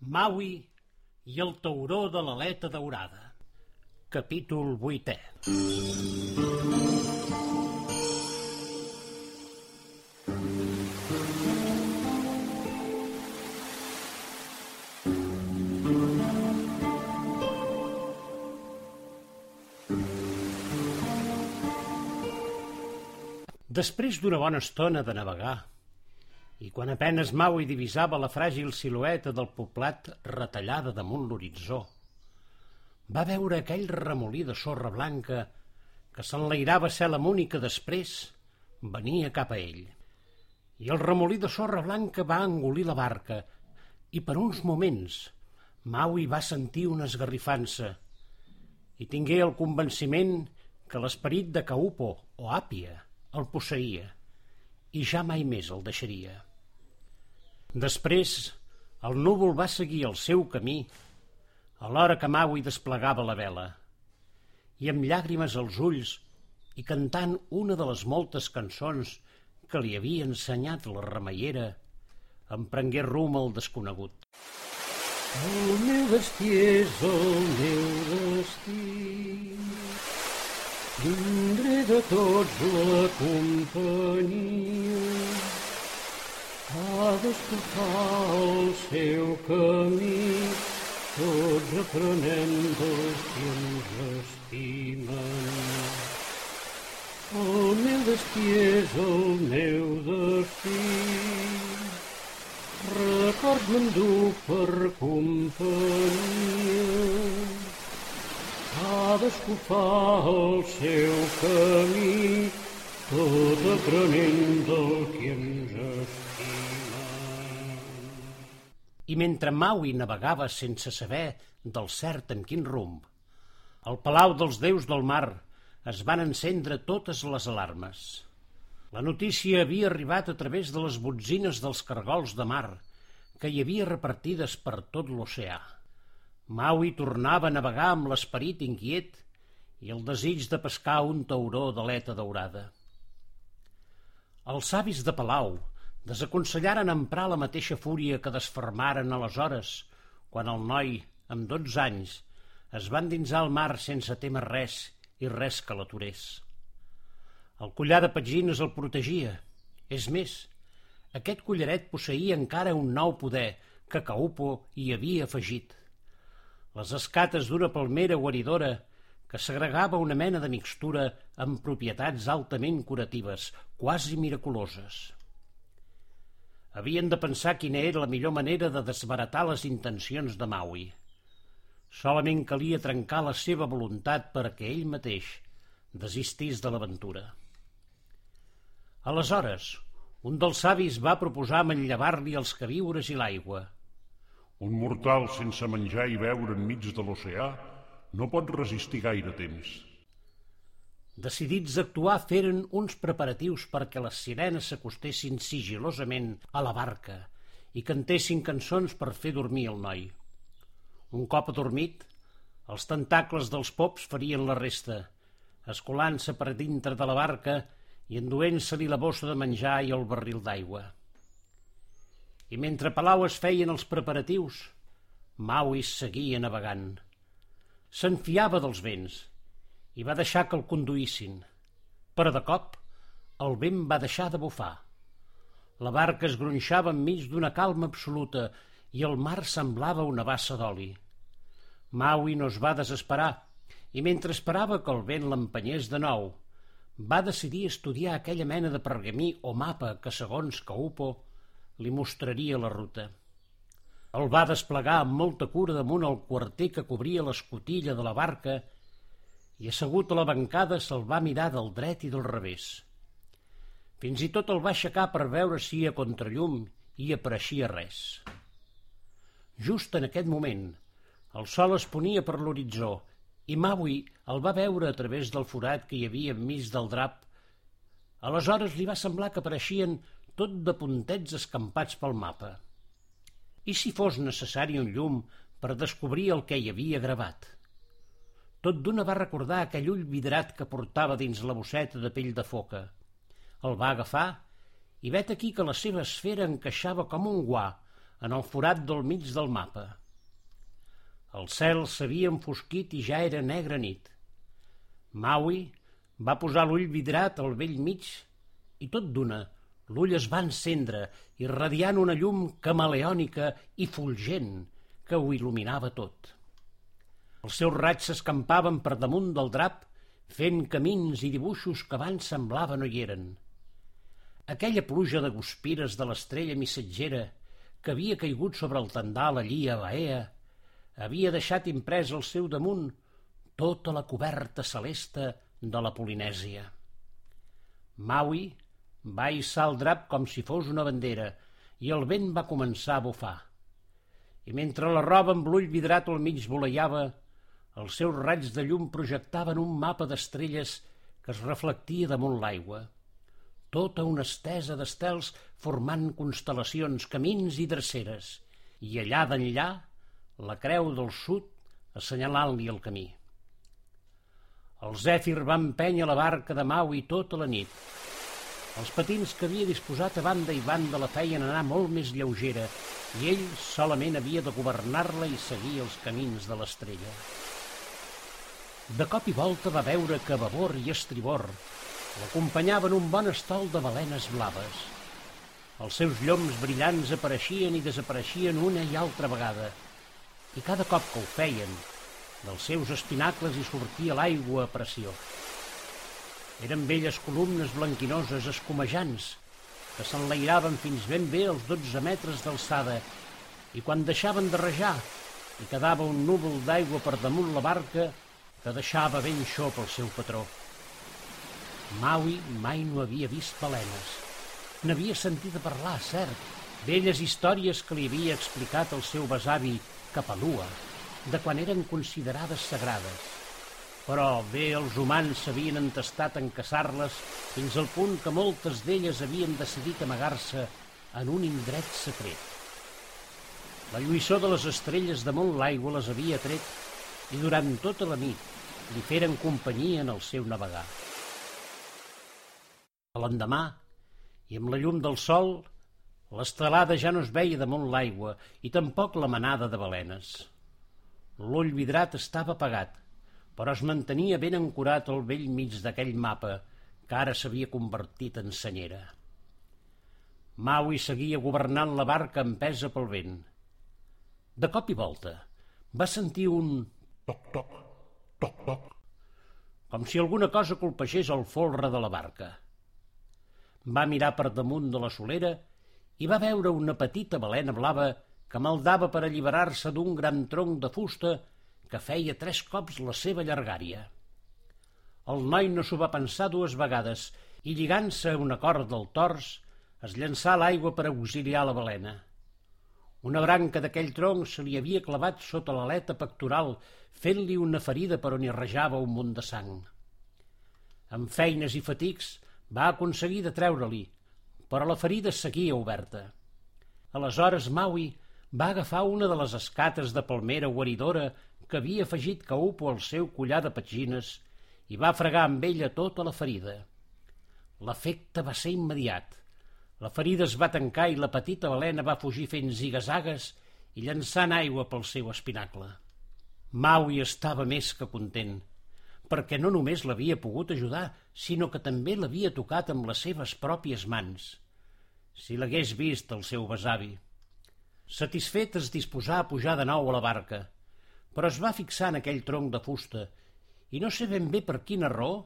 Maui i el tauró de l'aleta daurada. Capítol vuitè. Després d'una bona estona de navegar, i quan apenes Maui divisava la fràgil silueta del poblat retallada damunt l'horitzó, va veure aquell remolí de sorra blanca que s'enlairava cel amunt i que després venia cap a ell. I el remolí de sorra blanca va engolir la barca i per uns moments Maui va sentir una esgarrifança i tingué el convenciment que l'esperit de Kaupo o Àpia el posseïa i ja mai més el deixaria. Després, el núvol va seguir el seu camí a l'hora que Maui desplegava la vela i amb llàgrimes als ulls i cantant una de les moltes cançons que li havia ensenyat la remeiera, emprengué rum al desconegut. El meu destí és el meu destí Tindré de tots la companyia. Cadascú fa el seu camí, tots aprenem dels que ens estimen. El meu destí és el meu destí. Record m'endú per companyia. Cadascú fa el seu camí, tot aprenent del que ens estima. I mentre Maui navegava sense saber del cert en quin rumb, al palau dels déus del mar es van encendre totes les alarmes. La notícia havia arribat a través de les botzines dels cargols de mar que hi havia repartides per tot l'oceà. Maui tornava a navegar amb l'esperit inquiet i el desig de pescar un tauró d'aleta daurada. Els savis de Palau desaconsellaren emprar la mateixa fúria que desfermaren aleshores, quan el noi, amb dotze anys, es va endinsar al mar sense témer res i res que l'aturés. El collar de petgines el protegia. És més, aquest collaret posseïa encara un nou poder que Kaupo hi havia afegit – les escates d'una palmera guaridora que segregava una mena de mixtura amb propietats altament curatives, quasi miraculoses. Havien de pensar quina era la millor manera de desbaratar les intencions de Maui. Solament calia trencar la seva voluntat perquè ell mateix desistís de l'aventura. Aleshores, un dels savis va proposar manllevar-li els queviures i l'aigua – un mortal sense menjar i beure enmig de l'oceà no pot resistir gaire temps. Decidits a actuar, feren uns preparatius perquè les sirenes s'acostessin sigilosament a la barca i cantessin cançons per fer dormir el noi. Un cop adormit, els tentacles dels pops farien la resta, escolant-se per dintre de la barca i enduent-se-li la bossa de menjar i el barril d'aigua. I mentre Palau es feien els preparatius, Maui seguia navegant. S'enfiava dels vents i va deixar que el conduïssin. Però de cop el vent va deixar de bufar. La barca es gronxava enmig d'una calma absoluta i el mar semblava una bassa d'oli. Maui no es va desesperar i mentre esperava que el vent l'empenyés de nou, va decidir estudiar aquella mena de pergamí o mapa que, segons Kaupo, li mostraria la ruta. El va desplegar amb molta cura damunt el quarter que cobria l'escotilla de la barca i assegut a la bancada se'l va mirar del dret i del revés. Fins i tot el va aixecar per veure si a contrallum hi apareixia res. Just en aquest moment, el sol es ponia per l'horitzó i Maui el va veure a través del forat que hi havia enmig del drap. Aleshores li va semblar que apareixien tot de puntets escampats pel mapa. I si fos necessari un llum per descobrir el que hi havia gravat? Tot d'una va recordar aquell ull vidrat que portava dins la bosseta de pell de foca. El va agafar i vet aquí que la seva esfera encaixava com un guà en el forat del mig del mapa. El cel s'havia enfosquit i ja era negra nit. Maui va posar l'ull vidrat al vell mig i tot d'una l'ull es va encendre, irradiant una llum camaleònica i fulgent que ho il·luminava tot. Els seus raigs s'escampaven per damunt del drap, fent camins i dibuixos que abans semblava no hi eren. Aquella pluja de guspires de l'estrella missatgera que havia caigut sobre el tendal allí a Baea havia deixat imprès al seu damunt tota la coberta celeste de la Polinèsia. Maui va hissar el drap com si fos una bandera i el vent va començar a bufar. I mentre la roba amb l'ull vidrat al mig voleiava, els seus raigs de llum projectaven un mapa d'estrelles que es reflectia damunt l'aigua. Tota una estesa d'estels formant constel·lacions, camins i dreceres, i allà d'enllà la creu del sud assenyalant-li el camí. El Zèfir va empènyer la barca de Maui tota la nit. Els patins que havia disposat a banda i banda la feien anar molt més lleugera i ell solament havia de governar-la i seguir els camins de l'estrella. De cop i volta va veure que babor i estribor l'acompanyaven un bon estol de balenes blaves. Els seus lloms brillants apareixien i desapareixien una i altra vegada, i cada cop que ho feien, dels seus espinacles hi sortia l'aigua a pressió. Eren velles columnes blanquinoses escumejants que s'enlairaven fins ben bé als 12 metres d'alçada i quan deixaven de rajar i quedava un núvol d'aigua per damunt la barca que deixava ben xop el seu patró. Maui mai no havia vist balenes. N'havia sentit a parlar, cert, velles històries que li havia explicat el seu besavi Capalua, de quan eren considerades sagrades. Però bé els humans s'havien entestat en caçar-les fins al punt que moltes d'elles havien decidit amagar-se en un indret secret. La lluïssor de les estrelles damunt l'aigua les havia tret i durant tota la nit li feren companyia en el seu navegar. A l'endemà, i amb la llum del sol, l'estelada ja no es veia damunt l'aigua i tampoc la manada de balenes. L'ull vidrat estava apagat, però es mantenia ben ancorat al vell mig d'aquell mapa que ara s'havia convertit en senyera. Maui seguia governant la barca empesa pel vent. De cop i volta va sentir un toc-toc, toc-toc, com si alguna cosa colpegés el folre de la barca. Va mirar per damunt de la solera i va veure una petita balena blava que maldava per alliberar-se d'un gran tronc de fusta que feia tres cops la seva llargària. El noi no s'ho va pensar dues vegades i, lligant-se a una corda del tors, es llançà a l'aigua per auxiliar la balena. Una branca d'aquell tronc se li havia clavat sota l'aleta pectoral, fent-li una ferida per on hi rejava un munt de sang. Amb feines i fatics va aconseguir de treure-li, però la ferida seguia oberta. Aleshores Maui va agafar una de les escates de palmera guaridora que havia afegit Caupo al seu collar de petxines i va fregar amb ella tota la ferida. L'efecte va ser immediat. La ferida es va tancar i la petita balena va fugir fent zigazagues i llançant aigua pel seu espinacle. Maui estava més que content, perquè no només l'havia pogut ajudar, sinó que també l'havia tocat amb les seves pròpies mans. Si l'hagués vist el seu besavi. Satisfet es disposà a pujar de nou a la barca, però es va fixar en aquell tronc de fusta i no sé ben bé per quina raó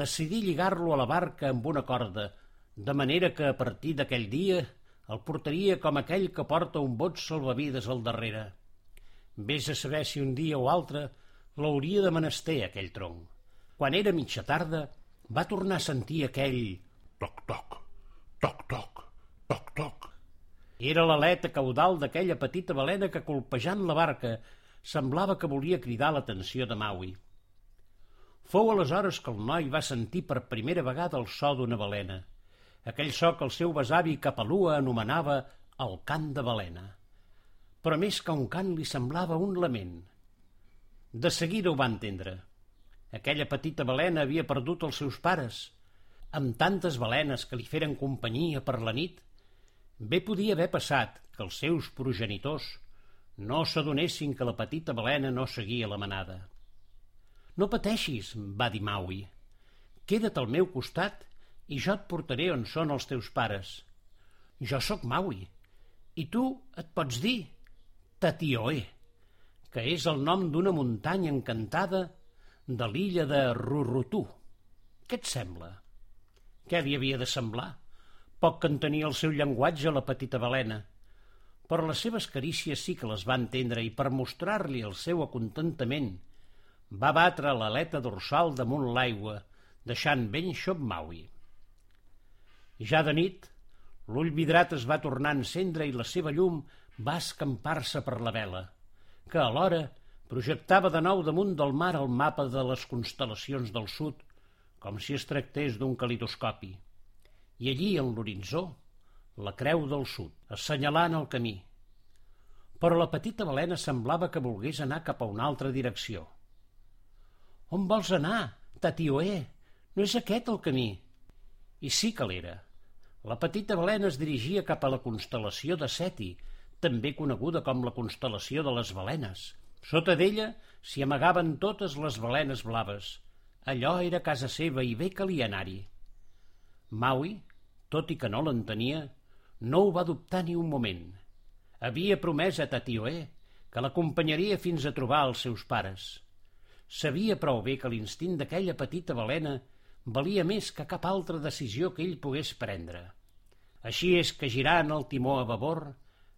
decidí lligar-lo a la barca amb una corda, de manera que a partir d'aquell dia el portaria com aquell que porta un bot salvavides al darrere. Vés a saber si un dia o altre l'hauria de menester aquell tronc. Quan era mitja tarda, va tornar a sentir aquell toc-toc, toc-toc, toc-toc, era l'aleta caudal d'aquella petita balena que, colpejant la barca, semblava que volia cridar l'atenció de Maui. Fou aleshores que el noi va sentir per primera vegada el so d'una balena, aquell so que el seu besavi Capalua anomenava el cant de balena. Però més que un cant li semblava un lament. De seguida ho va entendre. Aquella petita balena havia perdut els seus pares. Amb tantes balenes que li feren companyia per la nit, Bé podia haver passat que els seus progenitors no s'adonessin que la petita balena no seguia la manada. No pateixis, va dir Maui. Queda't al meu costat i jo et portaré on són els teus pares. Jo sóc Maui, i tu et pots dir Tatioe, que és el nom d'una muntanya encantada de l'illa de Rurutú. Què et sembla? Què li havia de semblar? Poc que entenia el seu llenguatge la petita balena. Però les seves carícies sí que les va entendre i per mostrar-li el seu acontentament va batre l'aleta dorsal damunt l'aigua, deixant ben xop Maui. Ja de nit, l'ull vidrat es va tornar a encendre i la seva llum va escampar-se per la vela, que alhora projectava de nou damunt del mar el mapa de les constel·lacions del sud, com si es tractés d'un calidoscopi. I allí, en l'horitzó, la creu del sud, assenyalant el camí. Però la petita balena semblava que volgués anar cap a una altra direcció. On vols anar, Tatioe? No és aquest el camí. I sí que l'era. La petita balena es dirigia cap a la constel·lació de Seti, també coneguda com la constel·lació de les balenes. Sota d'ella s'hi amagaven totes les balenes blaves. Allò era casa seva i bé calia anar-hi. Maui, tot i que no l'entenia, no ho va dubtar ni un moment. Havia promès a Tatioe que l'acompanyaria fins a trobar els seus pares. Sabia prou bé que l'instint d'aquella petita balena valia més que cap altra decisió que ell pogués prendre. Així és que girant el timó a babor,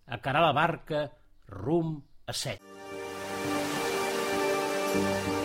acarà la barca rum a set. Thank you.